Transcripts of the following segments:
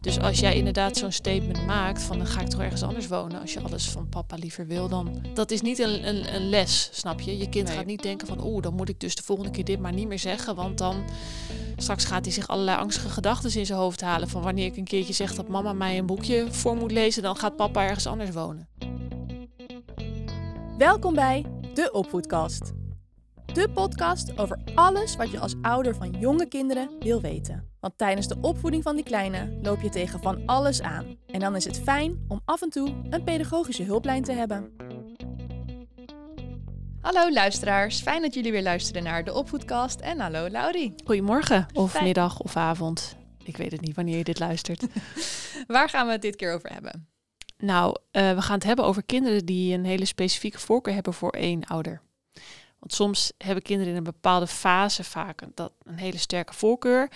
Dus als jij inderdaad zo'n statement maakt van dan ga ik toch ergens anders wonen als je alles van papa liever wil, dan dat is niet een, een, een les, snap je? Je kind Nee. gaat niet denken van oeh, dan moet ik dus de volgende keer dit maar niet meer zeggen, want dan straks gaat hij zich allerlei angstige gedachten in zijn hoofd halen van wanneer ik een keertje zeg dat mama mij een boekje voor moet lezen, dan gaat papa ergens anders wonen. Welkom bij de Opvoedkast. De podcast over alles wat je als ouder van jonge kinderen wil weten. Want tijdens de opvoeding van die kleine loop je tegen van alles aan. En dan is het fijn om af en toe een pedagogische hulplijn te hebben. Hallo luisteraars, fijn dat jullie weer luisteren naar de Opvoedkast. En hallo Laurie. Goedemorgen of Fijn. middag of avond. Ik weet het niet wanneer je dit luistert. Waar gaan we het dit keer over hebben? Nou, eh, we gaan het hebben over kinderen die een hele specifieke voorkeur hebben voor één ouder. Want soms hebben kinderen in een bepaalde fase vaak een- dat een hele sterke voorkeur.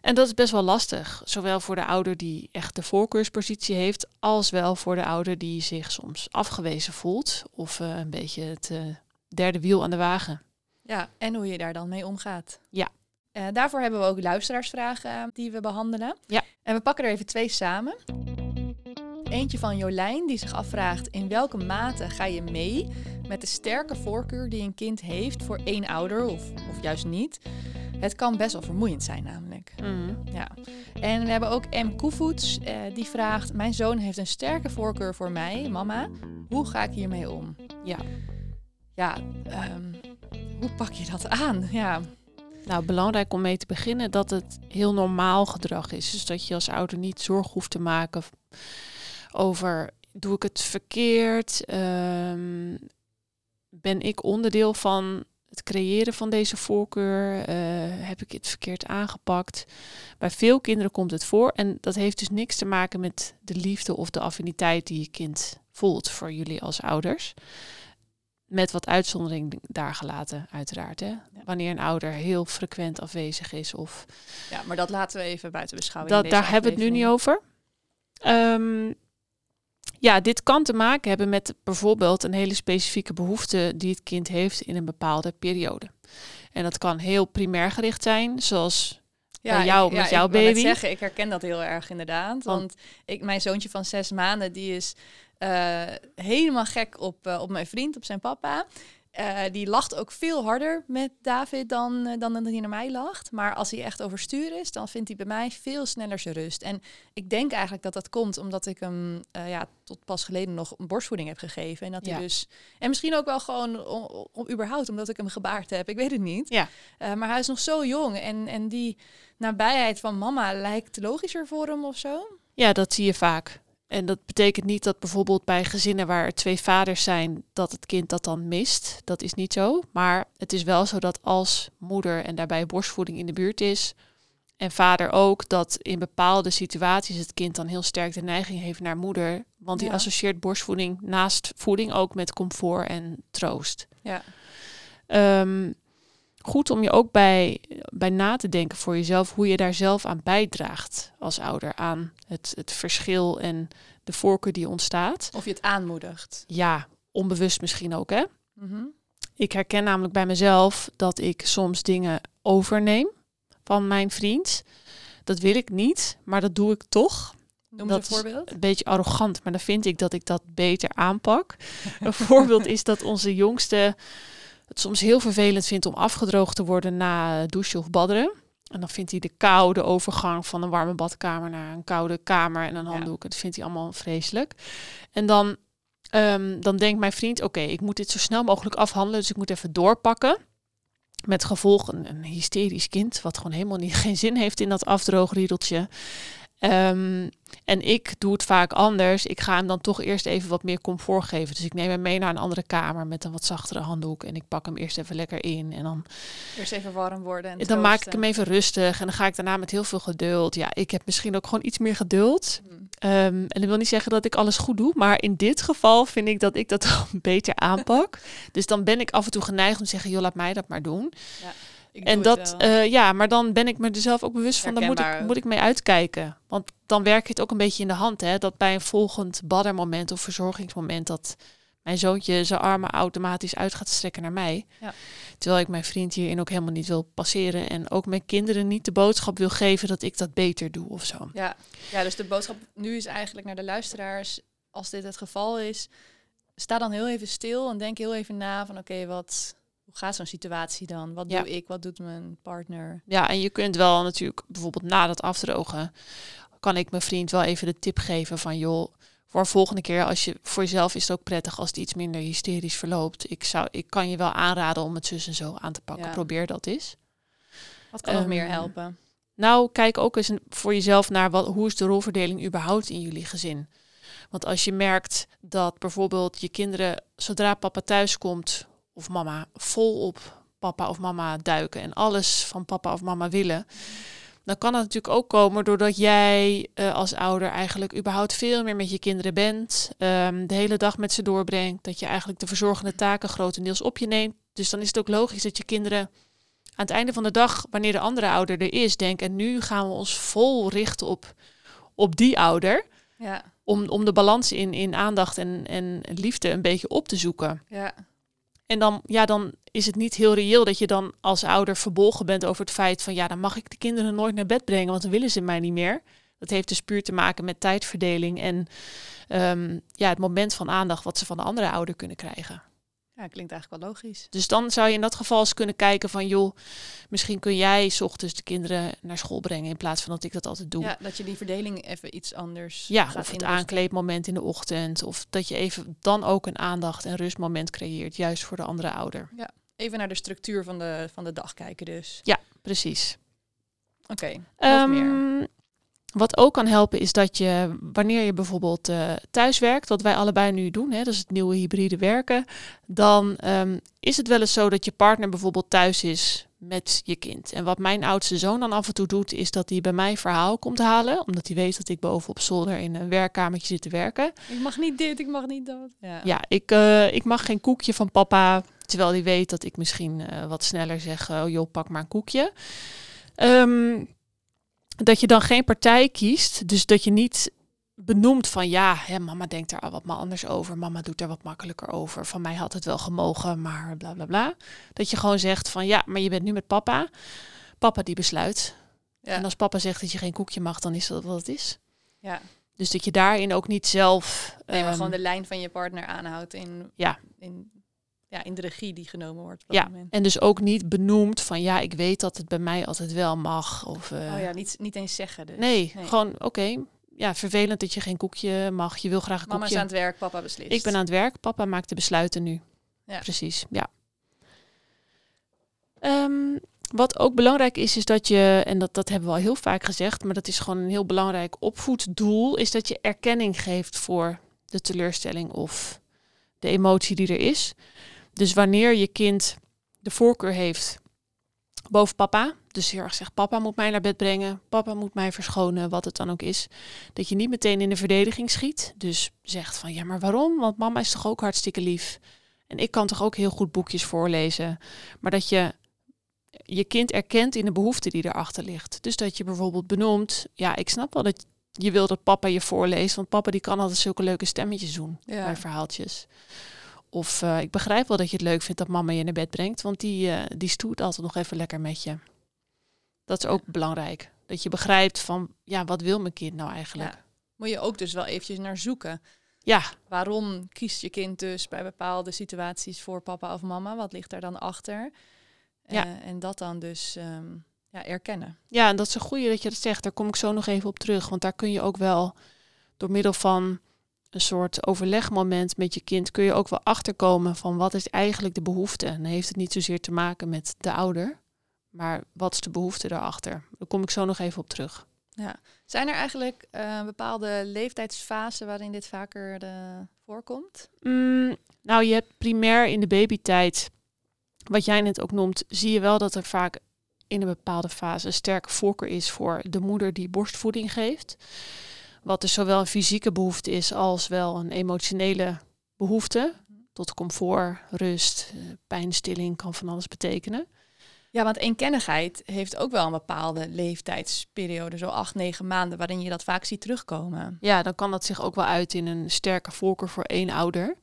En dat is best wel lastig. Zowel voor de ouder die echt de voorkeurspositie heeft, als wel voor de ouder die zich soms afgewezen voelt. Of eh, een beetje het eh, derde wiel aan de wagen. Ja, en hoe je daar dan mee omgaat. Ja. Eh, daarvoor hebben we ook luisteraarsvragen die we behandelen. Ja. En we pakken er even twee samen. Eentje van Jolijn die zich afvraagt in welke mate ga je mee met de sterke voorkeur die een kind heeft voor één ouder of, of juist niet. Het kan best wel vermoeiend zijn namelijk. Ja. En we hebben ook M. Koevoets eh, die vraagt mijn zoon heeft een sterke voorkeur voor mij, mama. Hoe ga ik hiermee om? Ja. Ja, ehm, hoe pak je dat aan? Ja, Nou, belangrijk om mee te beginnen dat het heel normaal gedrag is. Dus dat je als ouder niet zorg hoeft te maken over doe ik het verkeerd? Ehm, ben ik onderdeel van het creëren van deze voorkeur? Eh, heb ik het verkeerd aangepakt? Bij veel kinderen komt het voor en dat heeft dus niks te maken met de liefde of de affiniteit die je kind voelt voor jullie als ouders. Met wat uitzondering daar gelaten, uiteraard. Hè? Wanneer een ouder heel frequent afwezig is of ja, maar dat laten we even buiten beschouwing. dat, daar hebben we het nu niet over. Ehm, ja, dit kan te maken hebben met bijvoorbeeld een hele specifieke behoefte die het kind heeft in een bepaalde periode. En dat kan heel primair gericht zijn, zoals bij jou ik, met jouw ik baby. zeggen, ik herken dat heel erg inderdaad. Want- Want ik, mijn zoontje van zes maanden, die is eh, helemaal gek op, eh, op mijn vriend, op zijn papa. Eh, die lacht ook veel harder met David dan, eh, dan dat hij naar mij lacht. Maar als hij echt overstuur is, dan vindt hij bij mij veel sneller zijn rust. En ik denk eigenlijk dat dat komt omdat ik hem eh, ja, tot pas geleden nog een borstvoeding heb gegeven. En dat hij dus. En misschien ook wel gewoon om, om, überhaupt omdat ik hem gebaard heb. Ik weet het niet. Ja. Maar hij is nog zo jong. En, en die nabijheid van mama lijkt logischer voor hem of zo. Ja, dat zie je vaak. En dat betekent niet dat bijvoorbeeld bij gezinnen waar er twee vaders zijn, dat het kind dat dan mist. Dat is niet zo. Maar het is wel zo dat als moeder en daarbij borstvoeding in de buurt is, en vader ook, dat in bepaalde situaties het kind dan heel sterk de neiging heeft naar moeder. Want die Ja. associeert borstvoeding naast voeding ook met comfort en troost. Ja. Ehm, goed om je ook bij, bij na te denken voor jezelf hoe je daar zelf aan bijdraagt als ouder aan het, het verschil en de voorkeur die ontstaat. Of je het aanmoedigt. Ja, onbewust misschien ook hè. Mhm. Ik herken namelijk bij mezelf dat ik soms dingen overneem van mijn vriend. Dat wil ik niet, maar dat doe ik toch. Noem Dat een voorbeeld. Een beetje arrogant, maar dan vind ik dat ik dat beter aanpak. een voorbeeld is dat onze jongste het soms heel vervelend vindt om afgedroogd te worden na douchen of badderen. En dan vindt hij de koude overgang van een warme badkamer naar een koude kamer en een Ja. handdoek. Dat vindt hij allemaal vreselijk. En dan, ehm, dan denkt mijn vriend, oké, ik moet dit zo snel mogelijk afhandelen, dus ik moet even doorpakken. Met gevolg een, een hysterisch kind, wat gewoon helemaal niet, geen zin heeft in dat afdroogriedeltje. Ehm, en ik doe het vaak anders. Ik ga hem dan toch eerst even wat meer comfort geven. Dus ik neem hem mee naar een andere kamer met een wat zachtere handdoek. En ik pak hem eerst even lekker in. En dan, Eerst even warm worden. En dan maak ik hem even rustig. En dan ga ik daarna met heel veel geduld. Ja, ik heb misschien ook gewoon iets meer geduld. Hm. Ehm, en dat wil niet zeggen dat ik alles goed doe. Maar in dit geval vind ik dat ik dat beter aanpak. dus dan ben ik af en toe geneigd om te zeggen, joh, laat mij dat maar doen. Ik En dat, eh, ja, maar dan ben ik me er zelf ook bewust van, daar moet ik, moet ik mee uitkijken. Want dan werk je het ook een beetje in de hand, hè. Dat bij een volgend baddermoment of verzorgingsmoment, dat mijn zoontje zijn armen automatisch uit gaat strekken naar mij. Ja. Terwijl ik mijn vriend hierin ook helemaal niet wil passeren. En ook mijn kinderen niet de boodschap wil geven dat ik dat beter doe of zo. Ja. ja, dus de boodschap nu is eigenlijk naar de luisteraars, als dit het geval is, sta dan heel even stil en denk heel even na van oké, wat gaat zo'n situatie dan? Wat Ja. doe ik? Wat doet mijn partner? Ja, en je kunt wel natuurlijk bijvoorbeeld na dat afdrogen, kan ik mijn vriend wel even de tip geven van joh, voor de volgende keer als je voor jezelf is het ook prettig als het iets minder hysterisch verloopt. Ik zou, ik kan je wel aanraden om het zus en zo aan te pakken. Ja. Probeer dat eens. Wat kan nog meer Ehm, helpen? Nou, kijk ook eens voor jezelf naar wat, hoe is de rolverdeling überhaupt in jullie gezin. Want als je merkt dat bijvoorbeeld je kinderen, zodra papa thuis komt, of mama, vol op papa of mama duiken en alles van papa of mama willen, dan kan dat natuurlijk ook komen doordat jij eh, als ouder eigenlijk überhaupt veel meer met je kinderen bent, ehm, de hele dag met ze doorbrengt, dat je eigenlijk de verzorgende taken grotendeels op je neemt. Dus dan is het ook logisch dat je kinderen aan het einde van de dag, wanneer de andere ouder er is, denken, en nu gaan we ons vol richten op, op die ouder, Ja, om, om de balans in, in aandacht en, en liefde een beetje op te zoeken. ja, En dan, ja, dan is het niet heel reëel dat je dan als ouder verbolgen bent over het feit van ja, dan mag ik de kinderen nooit naar bed brengen, want dan willen ze mij niet meer. Dat heeft dus puur te maken met tijdverdeling en ehm, ja, het moment van aandacht wat ze van de andere ouder kunnen krijgen. Ja, klinkt eigenlijk wel logisch. Dus dan zou je in dat geval eens kunnen kijken van joh, misschien kun jij 's ochtends de kinderen naar school brengen in plaats van dat ik dat altijd doe. Ja, dat je die verdeling even iets anders Ja, of het aankleedmoment in de ochtend. Of dat je even dan ook een aandacht- en rustmoment creëert, juist voor de andere ouder. Even naar de structuur van de, van de dag kijken dus. Precies. Oké, nog Ehm, meer. Wat ook kan helpen is dat je, wanneer je bijvoorbeeld eh, thuis werkt, wat wij allebei nu doen, hè, dat is het nieuwe hybride werken, dan ehm, is het wel eens zo dat je partner bijvoorbeeld thuis is met je kind. En wat mijn oudste zoon dan af en toe doet, is dat hij bij mij verhaal komt halen, omdat hij weet dat ik boven op zolder in een werkkamertje zit te werken. Ik mag niet dit, ik mag niet dat. Ja, Ja, ik, eh, ik mag geen koekje van papa. Terwijl hij weet dat ik misschien eh, wat sneller zeg, oh joh, pak maar een koekje. Ehm, dat je dan geen partij kiest. Dus dat je niet benoemt van ja, hè, mama denkt daar wat maar anders over. Mama doet er wat makkelijker over. Van mij had het wel gemogen, maar bla bla bla. Dat je gewoon zegt van ja, maar je bent nu met papa. Papa die besluit. Ja. En als papa zegt dat je geen koekje mag, dan is dat wat het is. ja. Dus dat je daarin ook niet zelf... Nee, maar ehm, gewoon de lijn van je partner aanhoudt in, Ja. in, ja, in de regie die genomen wordt. Op Ja, moment. en dus ook niet benoemd van ja, ik weet dat het bij mij altijd wel mag. Of, eh, Oh ja, niet, niet eens zeggen dus. nee, Nee. gewoon oké. Ja, vervelend dat je geen koekje mag. Je wil graag een Mama is koekje. aan het werk, papa beslist. Ik ben aan het werk, papa maakt de besluiten nu. Ja. Precies, ja. Ehm, wat ook belangrijk is, is dat je, en dat, dat hebben we al heel vaak gezegd, maar dat is gewoon een heel belangrijk opvoeddoel, is dat je erkenning geeft voor de teleurstelling of de emotie die er is. Dus wanneer je kind de voorkeur heeft boven papa, dus heel erg zegt papa moet mij naar bed brengen, papa moet mij verschonen, wat het dan ook is, dat je niet meteen in de verdediging schiet. Dus zegt van ja, maar waarom? Want mama is toch ook hartstikke lief. En ik kan toch ook heel goed boekjes voorlezen. Maar dat je je kind erkent in de behoefte die erachter ligt. Dus dat je bijvoorbeeld benoemt, ja, ik snap wel dat je wil dat papa je voorleest, want papa die kan altijd zulke leuke stemmetjes doen Ja. bij verhaaltjes. Of eh, ik begrijp wel dat je het leuk vindt dat mama je naar bed brengt, want die, eh, die stoert altijd nog even lekker met je. Dat is ook belangrijk. Dat je begrijpt van, ja, wat wil mijn kind nou eigenlijk? Ja. Moet je ook dus wel eventjes naar zoeken. Ja, Waarom kiest je kind dus bij bepaalde situaties voor papa of mama? Wat ligt daar dan achter? Ja. Eh, en dat dan dus ehm, ja, erkennen. Ja, en dat is een goede dat je dat zegt. Daar kom ik zo nog even op terug. Want daar kun je ook wel door middel van een soort overlegmoment met je kind, kun je ook wel achterkomen van wat is eigenlijk de behoefte. En dan heeft het niet zozeer te maken met de ouder, maar wat is de behoefte daarachter? Daar kom ik zo nog even op terug. Zijn er eigenlijk eh, bepaalde leeftijdsfasen waarin dit vaker eh, voorkomt? Mm, nou, je hebt primair in de babytijd, wat jij net ook noemt, zie je wel dat er vaak in een bepaalde fase een sterke voorkeur is voor de moeder die borstvoeding geeft. Wat dus zowel een fysieke behoefte is als wel een emotionele behoefte. Tot comfort, rust, eh, pijnstilling kan van alles betekenen. Ja, want eenkennigheid heeft ook wel een bepaalde leeftijdsperiode, zo acht, negen maanden, waarin je dat vaak ziet terugkomen. Ja, dan kan dat zich ook wel uit in een sterke voorkeur voor één ouder.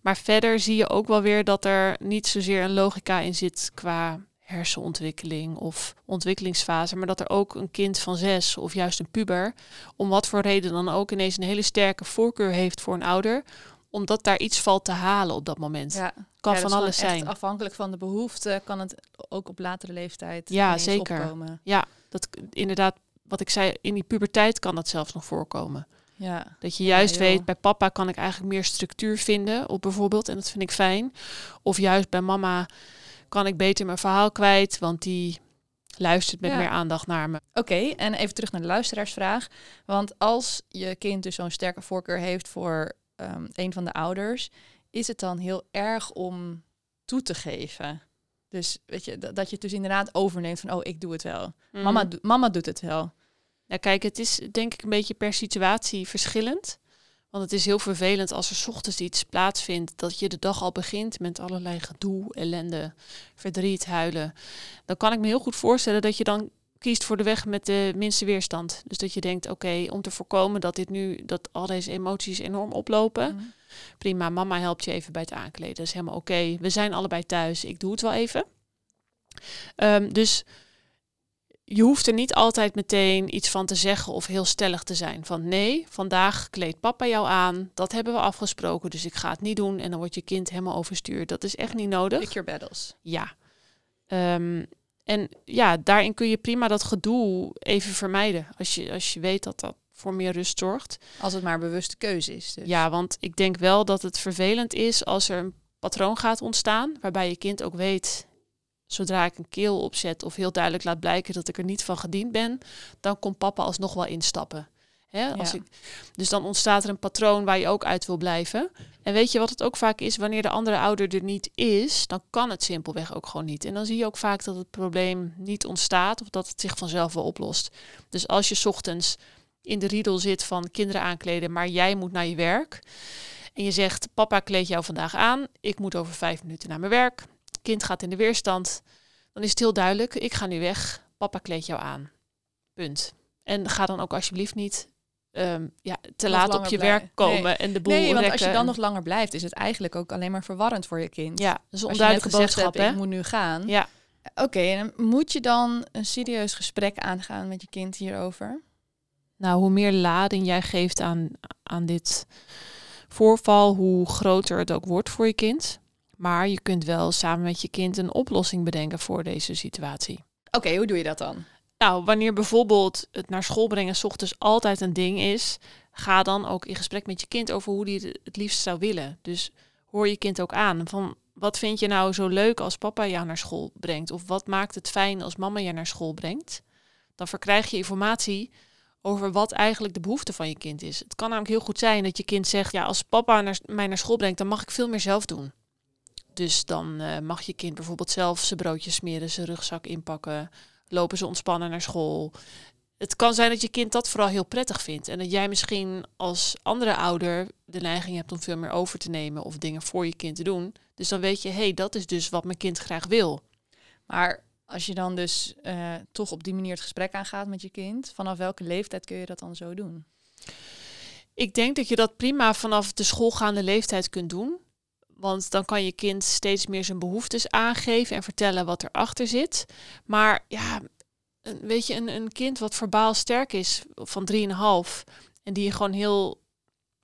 Maar verder zie je ook wel weer dat er niet zozeer een logica in zit qua hersenontwikkeling of ontwikkelingsfase, maar dat er ook een kind van zes of juist een puber, om wat voor reden dan ook, ineens een hele sterke voorkeur heeft voor een ouder, omdat daar iets valt te halen op dat moment. Ja. kan Ja, van alles zijn. afhankelijk van de behoefte kan het ook op latere leeftijd Ja, zeker. opkomen. Ja, dat inderdaad, wat ik zei, in die puberteit kan dat zelfs nog voorkomen. Ja. Dat je juist weet, bij papa kan ik eigenlijk meer structuur vinden op bijvoorbeeld, en dat vind ik fijn. Of juist bij mama kan ik beter mijn verhaal kwijt, want die luistert met Ja. meer aandacht naar me. Oké, en even terug naar de luisteraarsvraag. Want als je kind dus zo'n sterke voorkeur heeft voor ehm, een van de ouders, is het dan heel erg om toe te geven? Dus weet je, dat, dat je het dus inderdaad overneemt van, oh, ik doe het wel. Mama, Mhm. do- mama doet het wel. Nou, kijk, het is denk ik een beetje per situatie verschillend. Want het is heel vervelend als er 's ochtends iets plaatsvindt dat je de dag al begint met allerlei gedoe, ellende, verdriet, huilen. Dan kan ik me heel goed voorstellen dat je dan kiest voor de weg met de minste weerstand. Dus dat je denkt, oké, om te voorkomen dat dit nu, dat al deze emoties enorm oplopen. Mhm. Prima, mama helpt je even bij het aankleden. Dat is helemaal oké. We zijn allebei thuis. Ik doe het wel even. Ehm, dus je hoeft er niet altijd meteen iets van te zeggen of heel stellig te zijn. Van nee, vandaag kleedt papa jou aan. Dat hebben we afgesproken, dus ik ga het niet doen. En dan wordt je kind helemaal overstuurd. Dat is echt niet nodig. Pick your battles. Ja. Ehm, en ja, daarin kun je prima dat gedoe even vermijden. Als je, als je weet dat dat voor meer rust zorgt. Als het maar een bewuste keuze is. Dus. Ja, want ik denk wel dat het vervelend is als er een patroon gaat ontstaan, waarbij je kind ook weet, zodra ik een keel opzet of heel duidelijk laat blijken dat ik er niet van gediend ben, dan komt papa alsnog wel instappen. Hè, als Ja. ik, dus dan ontstaat er een patroon waar je ook uit wil blijven. En weet je wat het ook vaak is? Wanneer de andere ouder er niet is, dan kan het simpelweg ook gewoon niet. En dan zie je ook vaak dat het probleem niet ontstaat of dat het zich vanzelf wel oplost. Dus als je 's ochtends in de riedel zit van kinderen aankleden, maar jij moet naar je werk. En je zegt, papa kleed jou vandaag aan, ik moet over vijf minuten naar mijn werk. Kind gaat in de weerstand. Dan is het heel duidelijk, ik ga nu weg, papa kleed jou aan. Punt. En ga dan ook alsjeblieft niet ehm, ja, te Nog laat op je blij- werk komen Nee. en de boel Nee, want als je dan en- nog langer blijft, is het eigenlijk ook alleen maar verwarrend voor je kind. Ja, dat is een onduidelijke boodschap, hebt, hè? ik moet nu gaan. Ja. Oké, en moet je dan een serieus gesprek aangaan met je kind hierover? Nou, hoe meer lading jij geeft aan, aan dit voorval, hoe groter het ook wordt voor je kind. Maar je kunt wel samen met je kind een oplossing bedenken voor deze situatie. Oké, hoe doe je dat dan? Nou, wanneer bijvoorbeeld het naar school brengen 's ochtends altijd een ding is, ga dan ook in gesprek met je kind over hoe die het het liefst zou willen. Dus hoor je kind ook aan van wat vind je nou zo leuk als papa jou naar school brengt? Of wat maakt het fijn als mama je naar school brengt? Dan verkrijg je informatie over wat eigenlijk de behoefte van je kind is. Het kan namelijk heel goed zijn dat je kind zegt, ja, als papa naar, mij naar school brengt, dan mag ik veel meer zelf doen. Dus dan eh, mag je kind bijvoorbeeld zelf zijn broodjes smeren, zijn rugzak inpakken, lopen ze ontspannen naar school. Het kan zijn dat je kind dat vooral heel prettig vindt. En dat jij misschien als andere ouder de neiging hebt om veel meer over te nemen of dingen voor je kind te doen. Dus dan weet je, hé, hey, dat is dus wat mijn kind graag wil. Maar als je dan dus eh, toch op die manier het gesprek aangaat met je kind, vanaf welke leeftijd kun je dat dan zo doen? Ik denk dat je dat prima vanaf de schoolgaande leeftijd kunt doen. Want dan kan je kind steeds meer zijn behoeftes aangeven en vertellen wat erachter zit. Maar ja, een, weet je, een, een kind wat verbaal sterk is van 3,5 en die je gewoon heel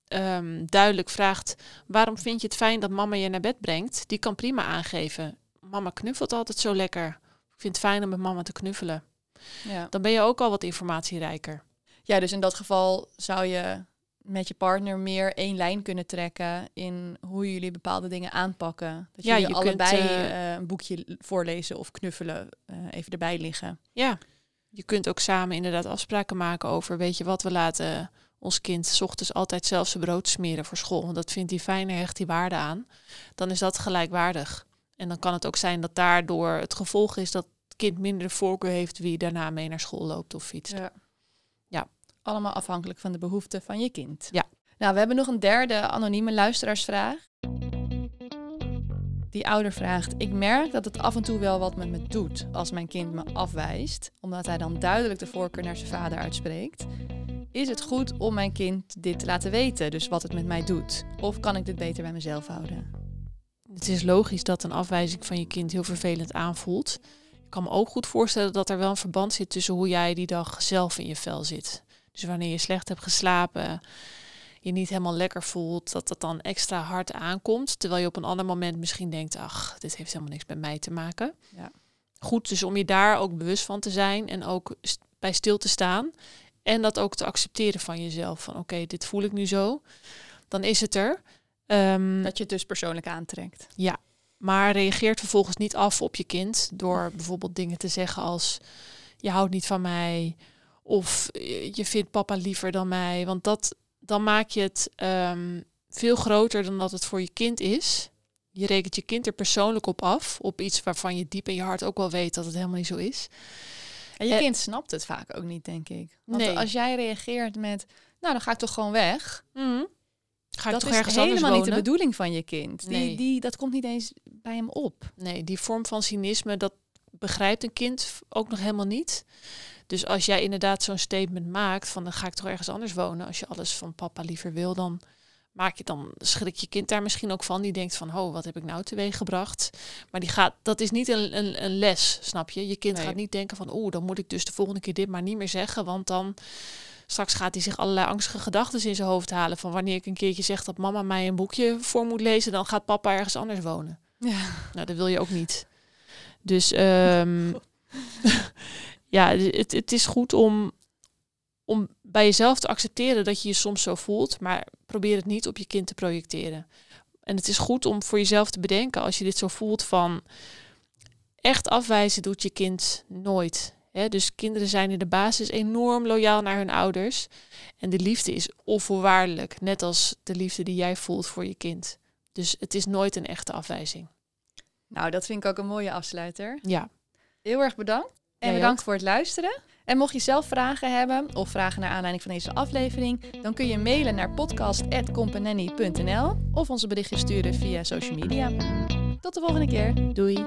ehm, duidelijk vraagt: waarom vind je het fijn dat mama je naar bed brengt? Die kan prima aangeven: mama knuffelt altijd zo lekker. Ik vind het fijn om met mama te knuffelen. Ja. Dan ben je ook al wat informatierijker. ja, dus in dat geval zou je met je partner meer één lijn kunnen trekken in hoe jullie bepaalde dingen aanpakken. Dat Ja, jullie je kunt, allebei eh, eh, een boekje voorlezen of knuffelen eh, even erbij liggen. Ja, je kunt ook samen inderdaad afspraken maken over, weet je wat, we laten ons kind 's ochtends altijd zelf zijn brood smeren voor school. Want dat vindt hij fijn en hecht die waarde aan. Dan is dat gelijkwaardig. En dan kan het ook zijn dat daardoor het gevolg is dat het kind minder voorkeur heeft wie daarna mee naar school loopt of fietst. Ja. Allemaal afhankelijk van de behoeften van je kind. Ja. Nou, we hebben nog een derde anonieme luisteraarsvraag. Die ouder vraagt: Ik merk dat het af en toe wel wat met me doet als mijn kind me afwijst, omdat hij dan duidelijk de voorkeur naar zijn vader uitspreekt. is het goed om mijn kind dit te laten weten? Dus wat het met mij doet? Of kan ik dit beter bij mezelf houden? Het is logisch dat een afwijzing van je kind heel vervelend aanvoelt. Ik kan me ook goed voorstellen dat er wel een verband zit tussen hoe jij die dag zelf in je vel zit. Dus wanneer je slecht hebt geslapen, je niet helemaal lekker voelt, dat dat dan extra hard aankomt. Terwijl je op een ander moment misschien denkt, ach, dit heeft helemaal niks met mij te maken. Ja. Goed, dus om je daar ook bewust van te zijn en ook bij stil te staan. En dat ook te accepteren van jezelf. Van oké, dit voel ik nu zo. Dan is het er. Ehm, dat je het dus persoonlijk aantrekt. Ja, maar reageert vervolgens niet af op je kind door bijvoorbeeld dingen te zeggen als je houdt niet van mij of je vindt papa liever dan mij. Want dat, dan maak je het ehm, veel groter dan dat het voor je kind is. Je rekent je kind er persoonlijk op af, op iets waarvan je diep in je hart ook wel weet dat het helemaal niet zo is. En je eh, kind snapt het vaak ook niet, denk ik. Want nee. als jij reageert met, nou dan ga ik toch gewoon weg. Mm. Ga ik dat toch is ergens helemaal niet de bedoeling van je kind. Nee. Die, die, dat komt niet eens bij hem op. Nee, die vorm van cynisme, dat begrijpt een kind ook nog helemaal niet. Dus als jij inderdaad zo'n statement maakt van dan ga ik toch ergens anders wonen. Als je alles van papa liever wil, dan maak je dan schrik je kind daar misschien ook van. Die denkt van, oh, wat heb ik nou teweeg gebracht? Maar die gaat, dat is niet een, een, een les, snap je? Je kind gaat niet denken van, oh, dan moet ik dus de volgende keer dit maar niet meer zeggen, want dan straks gaat hij zich allerlei angstige gedachten in zijn hoofd halen van wanneer ik een keertje zeg dat mama mij een boekje voor moet lezen, dan gaat papa ergens anders wonen. Ja. Nou, dat wil je ook niet. Dus um, ja, het, het is goed om, om bij jezelf te accepteren dat je je soms zo voelt, maar probeer het niet op je kind te projecteren. En het is goed om voor jezelf te bedenken als je dit zo voelt van echt afwijzen doet je kind nooit. Dus kinderen zijn in de basis enorm loyaal naar hun ouders. En de liefde is onvoorwaardelijk, net als de liefde die jij voelt voor je kind. Dus het is nooit een echte afwijzing. Nou, dat vind ik ook een mooie afsluiter. Ja. Heel erg bedankt. En bedankt voor het luisteren. En mocht je zelf vragen hebben of vragen naar aanleiding van deze aflevering, dan kun je mailen naar podcast.companany.nl of onze berichtjes sturen via social media. Tot de volgende keer. Doei.